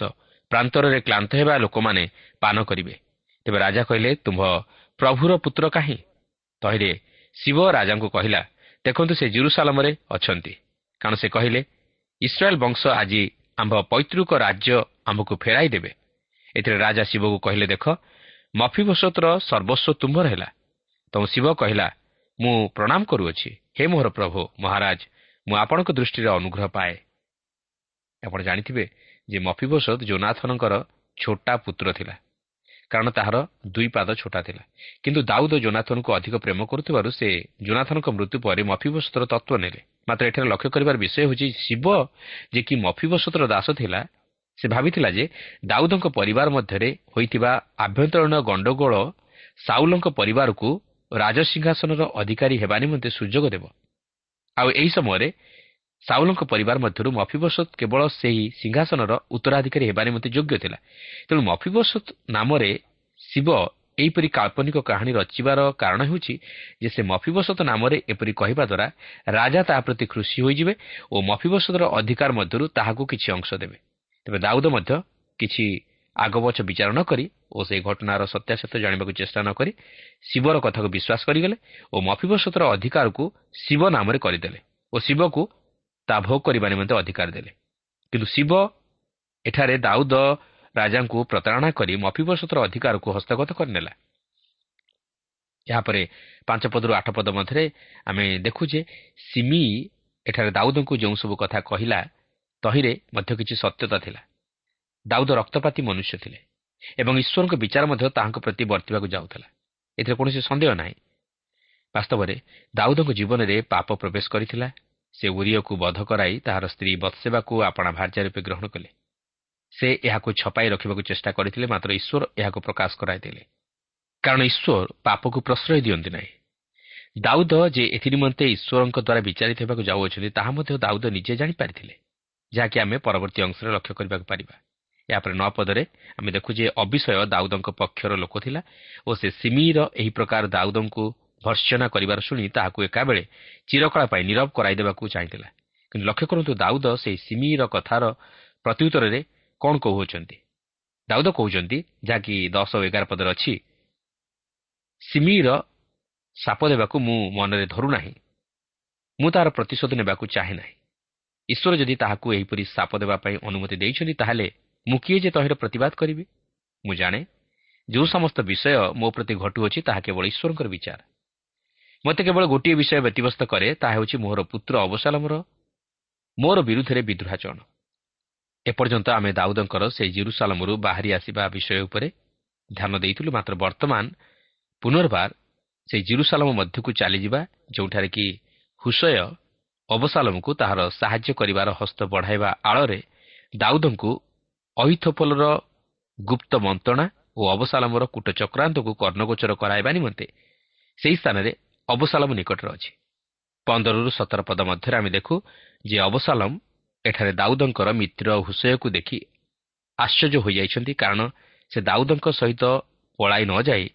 ପ୍ରାନ୍ତରରେ କ୍ଲାନ୍ତ ହେବା ଲୋକମାନେ ପାନ କରିବେ। ତେବେ ରାଜା କହିଲେ ତୁମ୍ଭ ପ୍ରଭୁର ପୁତ୍ର କାହିଁ? ତହିଁରେ ଶିବ ରାଜାଙ୍କୁ କହିଲା ଦେଖନ୍ତୁ ସେ ଜୁରୁସାଲମରେ ଅଛନ୍ତି। କାରଣ ସେ କହିଲେ ଇସ୍ରାଏଲ ବଂଶ ଆଜି ଆମ୍ଭ ପୈତୃକ ରାଜ୍ୟ ଆମ୍ଭକୁ ଫେରାଇ ଦେବେ। ଏଥିରେ ରାଜା ଶିବକୁ କହିଲେ ଦେଖ ମଫିବସତର ସର୍ବସ୍ୱ ତୁମ୍ଭର ହେଲା। ତ ଶିବ କହିଲା ମୁଁ ପ୍ରଣାମ କରୁଅଛି। ହେ ମୋହର ପ୍ରଭୁ ମହାରାଜ ମୁଁ ଆପଣଙ୍କ ଦୃଷ୍ଟିରେ ଅନୁଗ୍ରହ ପାଏ। ଆପଣ ଜାଣିଥିବେ ଯେ ମଫିବସତ ଜୋନାଥନଙ୍କର ଛୋଟା ପୁତ୍ର ଥିଲା କାରଣ ତାହାର ଦୁଇ ପାଦ ଛୋଟା ଥିଲା। କିନ୍ତୁ ଦାଉଦ ଜୋନାଥନକୁ ଅଧିକ ପ୍ରେମ କରୁଥିବାରୁ ସେ ଜୋନାଥନଙ୍କ ମୃତ୍ୟୁ ପରେ ମଫିବସତର ତତ୍ତ୍ୱ ନେଲେ। ମାତ୍ର ଏଠାରେ ଲକ୍ଷ୍ୟ କରିବାର ବିଷୟ ହେଉଛି ଶିବ ଯେ କି ମଫିବସତର ଦାସ ଥିଲା ସେ ଭାବିଥିଲା ଯେ ଦାଉଦଙ୍କ ପରିବାର ମଧ୍ୟରେ ହୋଇଥିବା ଆଭ୍ୟନ୍ତରୀଣ ଗଣ୍ଡଗୋଳ ସାଉଲଙ୍କ ପରିବାରକୁ ରାଜସିଂହାସନର ଅଧିକାରୀ ହେବା ନିମନ୍ତେ ସୁଯୋଗ ଦେବ। ଆଉ ଏହି ସମୟରେ ସାଉଲଙ୍କ ପରିବାର ମଧ୍ୟରୁ ମଫିବସତ କେବଳ ସେହି ସିଂହାସନର ଉତ୍ତରାଧିକାରୀ ହେବା ନିମନ୍ତେ ଯୋଗ୍ୟ ଥିଲା। ତେଣୁ ମଫିବସତ ନାମରେ ଶିବ ଏହିପରି କାଳ୍ପନିକ କାହାଣୀ ରଚିବାର କାରଣ ହେଉଛି ଯେ ସେ ମଫିବସତ ନାମରେ ଏପରି କହିବା ଦ୍ୱାରା ରାଜା ତାହା ପ୍ରତି ଖୁସି ହୋଇଯିବେ ଓ ମଫିବସତର ଅଧିକାର ମଧ୍ୟରୁ ତାହାକୁ କିଛି ଅଂଶ ଦେବେ। ତେବେ ଦାଉଦ ମଧ୍ୟ କିଛି ଆଗପଛ ବିଚାର ନ କରି ଓ ସେହି ଘଟଣାର ସତ୍ୟାସତ୍ୟ ଜାଣିବାକୁ ଚେଷ୍ଟା ନ କରି ଶିବର କଥାକୁ ବିଶ୍ୱାସ କରିଗଲେ ଓ ମଫିବସତର ଅଧିକାରକୁ ଶିବ ନାମରେ କରିଦେଲେ ଓ ଶିବକୁ ତାହା ଭୋଗ କରିବା ନିମନ୍ତେ ଅଧିକାର ଦେଲେ। କିନ୍ତୁ ଶିବ ଏଠାରେ ଦାଉଦ ରାଜାଙ୍କୁ ପ୍ରତାରଣା କରି ମଫିବସତର ଅଧିକାରକୁ ହସ୍ତଗତ କରିନେଲା। ଏହାପରେ ପାଞ୍ଚ ପଦରୁ ଆଠ ପଦ ମଧ୍ୟରେ ଆମେ ଦେଖୁ ଯେ ସିମି ଏଠାରେ ଦାଉଦଙ୍କୁ ଯେଉଁ ସବୁ କଥା କହିଲା ତହିଁରେ ମଧ୍ୟ କିଛି ସତ୍ୟତା ଥିଲା। ଦାଉଦ ରକ୍ତପାତୀ ମନୁଷ୍ୟ ଥିଲେ ଏବଂ ଈଶ୍ୱରଙ୍କ ବିଚାର ମଧ୍ୟ ତାହାଙ୍କ ପ୍ରତି ବର୍ତ୍ତିବାକୁ ଯାଉଥିଲା। ଏଥିରେ କୌଣସି ସନ୍ଦେହ ନାହିଁ। ବାସ୍ତବରେ ଦାଉଦଙ୍କ ଜୀବନରେ ପାପ ପ୍ରବେଶ କରିଥିଲା। ସେ ଉରିୟକୁ ବଧ କରାଇ ତାହାର ସ୍ତ୍ରୀ ବତ୍ସେବାକୁ ଆପଣା ଭାର୍ଯ୍ୟା ରୂପେ ଗ୍ରହଣ କଲେ। ସେ ଏହାକୁ ଛପାଇ ରଖିବାକୁ ଚେଷ୍ଟା କରିଥିଲେ ମାତ୍ର ଈଶ୍ୱର ଏହାକୁ ପ୍ରକାଶ କରାଇଦେଲେ। କାରଣ ଈଶ୍ୱର ପାପକୁ ପ୍ରଶ୍ରୟ ଦିଅନ୍ତି ନାହିଁ। ଦାଉଦ ଯେ ଏଥିନିମନ୍ତେ ଈଶ୍ୱରଙ୍କ ଦ୍ୱାରା ବିଚାରିତ ହେବାକୁ ଯାଉଅଛନ୍ତି ତାହା ମଧ୍ୟ ଦାଉଦ ନିଜେ ଜାଣିପାରିଥିଲେ ଯାହାକି ଆମେ ପରବର୍ତ୍ତୀ ଅଂଶରେ ଲକ୍ଷ୍ୟ କରିବାକୁ ପାରିବା। ଏହାପରେ ନଅ ପଦରେ ଆମେ ଦେଖୁ ଯେ ଅବିଷୟ ଦାଉଦଙ୍କ ପକ୍ଷର ଲୋକ ଥିଲା ଓ ସେ ସିମିର ଏହି ପ୍ରକାର ଦାଉଦଙ୍କୁ ଭର୍ସନା କରିବାର ଶୁଣି ତାହାକୁ ଏକାବେଳେ ଚିରକଳା ପାଇଁ ନିରବ କରାଇଦେବାକୁ ଚାହିଁଥିଲା। କିନ୍ତୁ ଲକ୍ଷ୍ୟ କରନ୍ତୁ ଦାଉଦ ସେହି ସିମିର କଥାର ପ୍ରତ୍ୟୁତ୍ତରରେ କ'ଣ କହୁଅଛନ୍ତି? ଦାଉଦ କହୁଛନ୍ତି ଯାହାକି ଦଶ ଓ ଏଗାର ପଦରେ ଅଛି ସିମିର ସାପ ଦେବାକୁ ମୁଁ ମନରେ ଧରୁନାହିଁ ମୁଁ ତାହାର ପ୍ରତିଶୋଧ ନେବାକୁ ଚାହେଁ ନାହିଁ। ଈଶ୍ୱର ଯଦି ତାହାକୁ ଏହିପରି ସାପ ଦେବା ପାଇଁ ଅନୁମତି ଦେଇଛନ୍ତି ତାହେଲେ ମୁଁ କିଏ ଯେ ତହିଁର ପ୍ରତିବାଦ କରିବି? ମୁଁ ଜାଣେ। ଯେଉଁ ସମସ୍ତ ବିଷୟ ମୋ ପ୍ରତି ଘଟୁଅଛି ତାହା କେବଳ ଈଶ୍ୱରଙ୍କର ବିଚାର। ମୋତେ କେବଳ ଗୋଟିଏ ବିଷୟ ବ୍ୟତିବ୍ୟସ୍ତ କରେ ତାହା ହେଉଛି ମୋର ପୁତ୍ର ଅବସାଲମର ମୋର ବିରୁଦ୍ଧରେ ବିଦ୍ରୋହାଚରଣ। ଏପର୍ଯ୍ୟନ୍ତ ଆମେ ଦାଉଦଙ୍କର ସେହି ଜିରୁସାଲମରୁ ବାହାରି ଆସିବା ବିଷୟ ଉପରେ ଧ୍ୟାନ ଦେଇଥିଲୁ ମାତ୍ର ବର୍ତ୍ତମାନ ପୁନର୍ବାର ସେହି ଜିରୁସାଲମ ମଧ୍ୟକୁ ଚାଲିଯିବା ଯେଉଁଠାରେ କି ହୁସୟ ଅବସାଲମକୁ ତାହାର ସାହାଯ୍ୟ କରିବାର ହସ୍ତ ବଢ଼ାଇବା ଆଳରେ ଦାଉଦଙ୍କୁ ଅହିଥୋପଲର ଗୁପ୍ତ ମନ୍ତ୍ରଣା ଓ ଅବସାଲମର କୂଟ ଚକ୍ରାନ୍ତକୁ କର୍ଣ୍ଣଗୋଚର କରାଇବା ନିମନ୍ତେ ସେହି ସ୍ଥାନରେ ଅବସାଲମ ନିକଟରେ ଅଛି। ପନ୍ଦରରୁ ସତର ପଦ ମଧ୍ୟରେ ଆମେ ଦେଖୁ ଯେ ଅବସାଲମ ଏଠାରେ ଦାଉଦଙ୍କର ମିତ୍ର ହୁସୟକୁ ଦେଖି ଆଶ୍ଚର୍ଯ୍ୟ ହୋଇଯାଇଛନ୍ତି କାରଣ ସେ ଦାଉଦଙ୍କ ସହିତ ପଳାଇ ନ ଯାଇ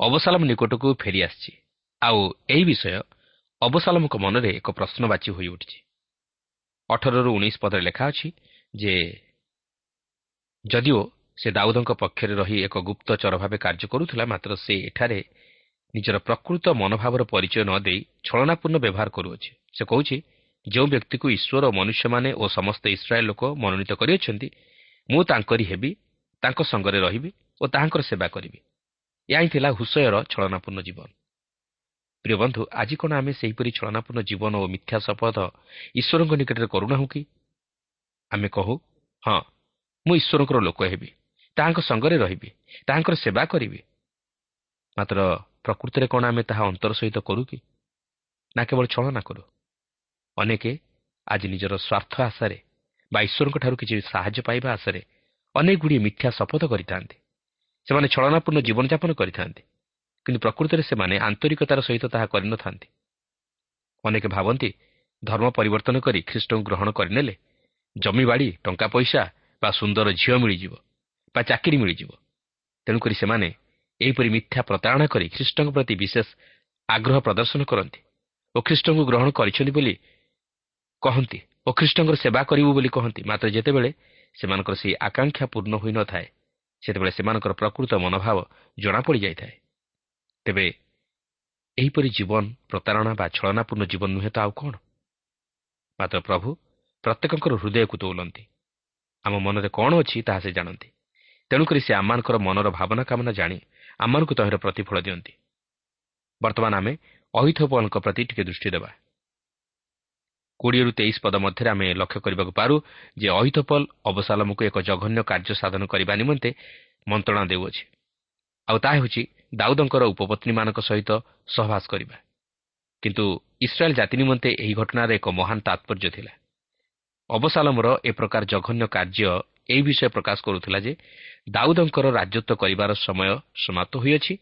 ଅବସାଲମ ନିକଟକୁ ଫେରିଆସିଛି ଆଉ ଏହି ବିଷୟ ଅବସାଲମଙ୍କ ମନରେ ଏକ ପ୍ରଶ୍ନବାଚୀ ହୋଇଉଠିଛି। ଅଠରରୁ ଉଣେଇଶ ପଦରେ ଲେଖା ଅଛି ଯେ ଯଦିଓ ସେ ଦାଉଦଙ୍କ ପକ୍ଷରେ ରହି ଏକ ଗୁପ୍ତଚର ଭାବେ କାର୍ଯ୍ୟ କରୁଥିଲା ମାତ୍ର ସେ ଏଠାରେ ନିଜର ପ୍ରକୃତ ମନୋଭାବର ପରିଚୟ ନ ଦେଇ ଛଳନାପୂର୍ଣ୍ଣ ବ୍ୟବହାର କରୁଅଛି। ସେ କହୁଛି ଯେଉଁ ବ୍ୟକ୍ତିକୁ ଈଶ୍ୱର ଓ ମନୁଷ୍ୟମାନେ ଓ ସମସ୍ତ ଇସ୍ରାଏଲ୍ ଲୋକ ମନୋନୀତ କରିଅଛନ୍ତି ମୁଁ ତାଙ୍କରି ହେବି ତାଙ୍କ ସଙ୍ଗରେ ରହିବି ଓ ତାହାଙ୍କର ସେବା କରିବି। ଏହା ହିଁ ଥିଲା ହୁସୟର ଛଳନାପୂର୍ଣ୍ଣ ଜୀବନ। ପ୍ରିୟ ବନ୍ଧୁ ଆଜି କ'ଣ ଆମେ ସେହିପରି ଛଳନାପୂର୍ଣ୍ଣ ଜୀବନ ଓ ମିଥ୍ୟା ଶପଥ ଈଶ୍ୱରଙ୍କ ନିକଟରେ କରୁନାହୁଁ କି? ଆମେ କହୁ ହଁ ମୁଁ ଈଶ୍ୱରଙ୍କର ଲୋକ ହେବି। ତାହାଙ୍କ ସଙ୍ଗରେ ରହିବି। ତାହାଙ୍କର ସେବା କରିବି। ମାତ୍ର ପ୍ରକୃତିରେ କ'ଣ ଆମେ ତାହା ଅନ୍ତର ସହିତ କରୁ କି? ନା କେବଳ ଛଳନା କରୁ। ଅନେକେ ଆଜି ନିଜର ସ୍ୱାର୍ଥ ଆଶାରେ ବା ଈଶ୍ୱରଙ୍କଠାରୁ କିଛି ସାହାଯ୍ୟ ପାଇବା ଆଶାରେ ଅନେକ ଗୁଡ଼ିଏ ମିଥ୍ୟା ଶପଥ କରିଥାନ୍ତି। ସେମାନେ ଛଳନାପୂର୍ଣ୍ଣ ଜୀବନଯାପନ କରିଥାନ୍ତି। କିନ୍ତୁ ପ୍ରକୃତରେ ସେମାନେ ଆନ୍ତରିକତାର ସହିତ ତାହା କରିନଥାନ୍ତି। ଅନେକ ଭାବନ୍ତି ଧର୍ମ ପରିବର୍ତ୍ତନ କରି ଖ୍ରୀଷ୍ଟଙ୍କୁ ଗ୍ରହଣ କରିନେଲେ। ଜମିବାଡ଼ି ଟଙ୍କା ପଇସା ବା ସୁନ୍ଦର ଝିଅ ମିଳିଯିବ ବା ଚାକିରି ମିଳିଯିବ। ତେଣୁକରି ସେମାନେ ଏହିପରି ମିଥ୍ୟା ପ୍ରତାରଣା କରି ଖ୍ରୀଷ୍ଟଙ୍କ ପ୍ରତି ବିଶେଷ ଆଗ୍ରହ ପ୍ରଦର୍ଶନ କରନ୍ତି ଓ ଖ୍ରୀଷ୍ଟଙ୍କୁ ଗ୍ରହଣ କରିଛନ୍ତି ବୋଲି କହନ୍ତି ଓ ଖ୍ରୀଷ୍ଟଙ୍କର ସେବା କରିବୁ ବୋଲି କହନ୍ତି। ମାତ୍ର ଯେତେବେଳେ ସେମାନଙ୍କର ସେହି ଆକାଂକ୍ଷା ପୂର୍ଣ୍ଣ ହୋଇନଥାଏ ସେତେବେଳେ ସେମାନଙ୍କର ପ୍ରକୃତ ମନୋଭାବ ଜଣାପଡ଼ିଯାଇଥାଏ ତେବେ ଏହିପରି ଜୀବନ ପ୍ରତାରଣା ବା ଛଳନାପୂର୍ଣ୍ଣ ଜୀବନ ନୁହେଁ ତ ଆଉ କ'ଣ? ମାତ୍ର ପ୍ରଭୁ ପ୍ରତ୍ୟେକଙ୍କର ହୃଦୟକୁ ତୋଲନ୍ତି ଆମ ମନରେ କ'ଣ ଅଛି ତାହା ସେ ଜାଣନ୍ତି। ତେଣୁକରି ସେ ଆମମାନଙ୍କର ମନର ଭାବନା କାମନା ଜାଣି ଆମମାନଙ୍କୁ ତହିଁର ପ୍ରତିଫଳ ଦିଅନ୍ତି। ବର୍ତ୍ତମାନ ଆମେ ଅହିଥୋପଲଙ୍କ ପ୍ରତି ଟିକେ ଦୃଷ୍ଟି ଦେବା। କୋଡ଼ିଏରୁ ତେଇଶ ପଦ ମଧ୍ୟରେ ଆମେ ଲକ୍ଷ୍ୟ କରିବାକୁ ପାରୁ ଯେ ଅହିଥୋପଲ ଅବସାଲମକୁ ଏକ ଜଘନ୍ୟ କାର୍ଯ୍ୟ ସାଧନ କରିବା ନିମନ୍ତେ ମନ୍ତ୍ରଣା ଦେଉଅଛି। ଆଉ ତାହା ହେଉଛି ଦାଉଦଙ୍କର ଉପପତ୍ନୀମାନଙ୍କ ସହିତ ସହବାସ କରିବା। କିନ୍ତୁ ଇସ୍ରାଏଲ୍ ଜାତି ନିମନ୍ତେ ଏହି ଘଟଣାର ଏକ ମହାନ ତାତ୍ପର୍ଯ୍ୟ ଥିଲା। ଅବସାଲମର ଏ ପ୍ରକାର ଜଘନ୍ୟ କାର୍ଯ୍ୟ ଏହି ବିଷୟ ପ୍ରକାଶ କରୁଥିଲା ଯେ ଦାଉଦଙ୍କର ରାଜତ୍ୱ କରିବାର ସମୟ ସମାପ୍ତ ହୋଇଅଛି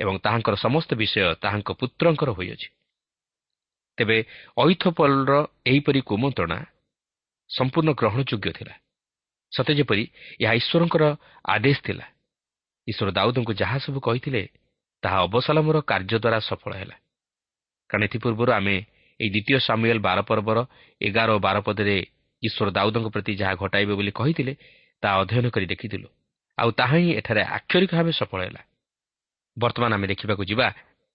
ଏବଂ ତାହାଙ୍କର ସମସ୍ତ ବିଷୟ ତାହାଙ୍କ ପୁତ୍ରଙ୍କର ହୋଇଅଛି। ତେବେ ଐଥପଲର ଏହିପରି କୁମନ୍ତ୍ରଣା ସମ୍ପୂର୍ଣ୍ଣ ଗ୍ରହଣଯୋଗ୍ୟ ଥିଲା। ସତେ ଯେପରି ଏହା ଈଶ୍ୱରଙ୍କର ଆଦେଶ ଥିଲା। ଈଶ୍ୱର ଦାଉଦଙ୍କୁ ଯାହା ସବୁ କହିଥିଲେ ତାହା ଅବସାଲମର କାର୍ଯ୍ୟ ଦ୍ୱାରା ସଫଳ ହେଲା। କାରଣ ଏଥିପୂର୍ବରୁ ଆମେ ଏହି ଦ୍ୱିତୀୟ ସାମୁଏଲ ବାର ପର୍ବର ଏଗାର ଓ ବାର ପଦରେ ଈଶ୍ୱର ଦାଉଦଙ୍କ ପ୍ରତି ଯାହା ଘଟାଇବେ ବୋଲି କହିଥିଲେ ତାହା ଅଧ୍ୟୟନ କରି ଦେଖିଥିଲୁ। ଆଉ ତାହା ହିଁ ଏଠାରେ ଆକ୍ଷରିକ ଭାବେ ସଫଳ ହେଲା। ବର୍ତ୍ତମାନ ଆମେ ଦେଖିବାକୁ ଯିବା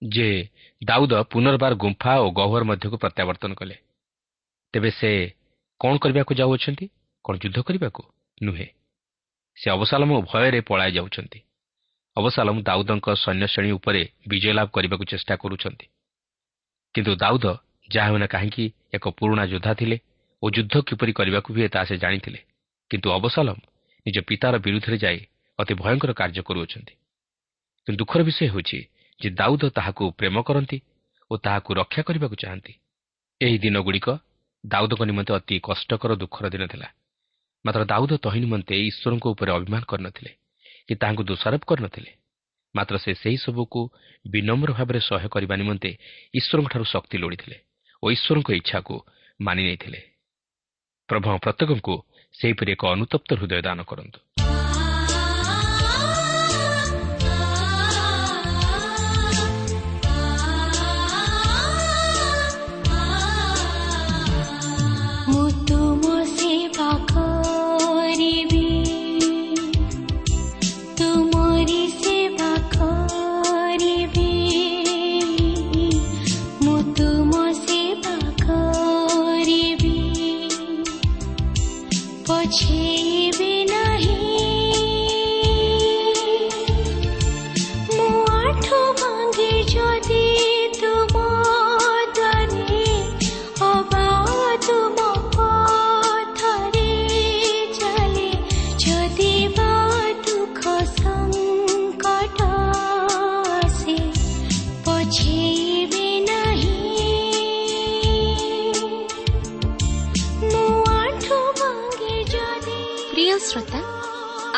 ଯେ ଦାଉଦ ପୁନର୍ବାର ଗୁମ୍ଫା ଓ ଗହ୍ୱର ମଧ୍ୟକୁ ପ୍ରତ୍ୟାବର୍ତ୍ତନ କଲେ। ତେବେ ସେ କ'ଣ କରିବାକୁ ଯାଉଅଛନ୍ତି? କ'ଣ ଯୁଦ୍ଧ କରିବାକୁ? ନୁହେଁ। ସେ ଅବସାଲମ ଭୟରେ ପଳାଇ ଯାଉଛନ୍ତି। ଅବସାଲମ ଦାଉଦଙ୍କ ସୈନ୍ୟଶ୍ରେଣୀ ଉପରେ ବିଜୟ ଲାଭ କରିବାକୁ ଚେଷ୍ଟା କରୁଛନ୍ତି। କିନ୍ତୁ ଦାଉଦ ଯାହା ହେଉନା କାହିଁକି ଏକ ପୁରୁଣା ଯୋଦ୍ଧା ଥିଲେ ଓ ଯୁଦ୍ଧ କିପରି କରିବାକୁ ହୁଏ ତାହା ସେ ଜାଣିଥିଲେ। କିନ୍ତୁ ଅବସାଲମ ନିଜ ପିତାର ବିରୁଦ୍ଧରେ ଯାଇ ଅତି ଭୟଙ୍କର କାର୍ଯ୍ୟ କରୁଅଛନ୍ତି। କିନ୍ତୁ ଦୁଃଖର ବିଷୟ ହେଉଛି ଯେ ଦାଉଦ ତାହାକୁ ପ୍ରେମ କରନ୍ତି ଓ ତାହାକୁ ରକ୍ଷା କରିବାକୁ ଚାହାନ୍ତି। ଏହି ଦିନଗୁଡ଼ିକ ଦାଉଦଙ୍କ ନିମନ୍ତେ ଅତି କଷ୍ଟକର ଦୁଃଖର ଦିନ ଥିଲା। ମାତ୍ର ଦାଉଦ ତହିଁ ନିମନ୍ତେ ଈଶ୍ୱରଙ୍କ ଉପରେ ଅଭିମାନ କରିନଥିଲେ କି ତାହାଙ୍କୁ ଦୋଷାରୋପ କରିନଥିଲେ। ମାତ୍ର ସେ ସେହି ସବୁକୁ ବିନମ୍ର ଭାବରେ ସହ୍ୟ କରିବା ନିମନ୍ତେ ଈଶ୍ୱରଙ୍କଠାରୁ ଶକ୍ତି ଲୋଡ଼ିଥିଲେ। ଓ ଈଶ୍ୱରଙ୍କ ଇଚ୍ଛାକୁ ମାନି ନେଇଥିଲେ ପ୍ରଭୁ ପ୍ରତ୍ୟେକଙ୍କୁ ସେହିପରି ଏକ ଅନୁତପ୍ତ ହୃଦୟ ଦାନ କରନ୍ତୁ। 情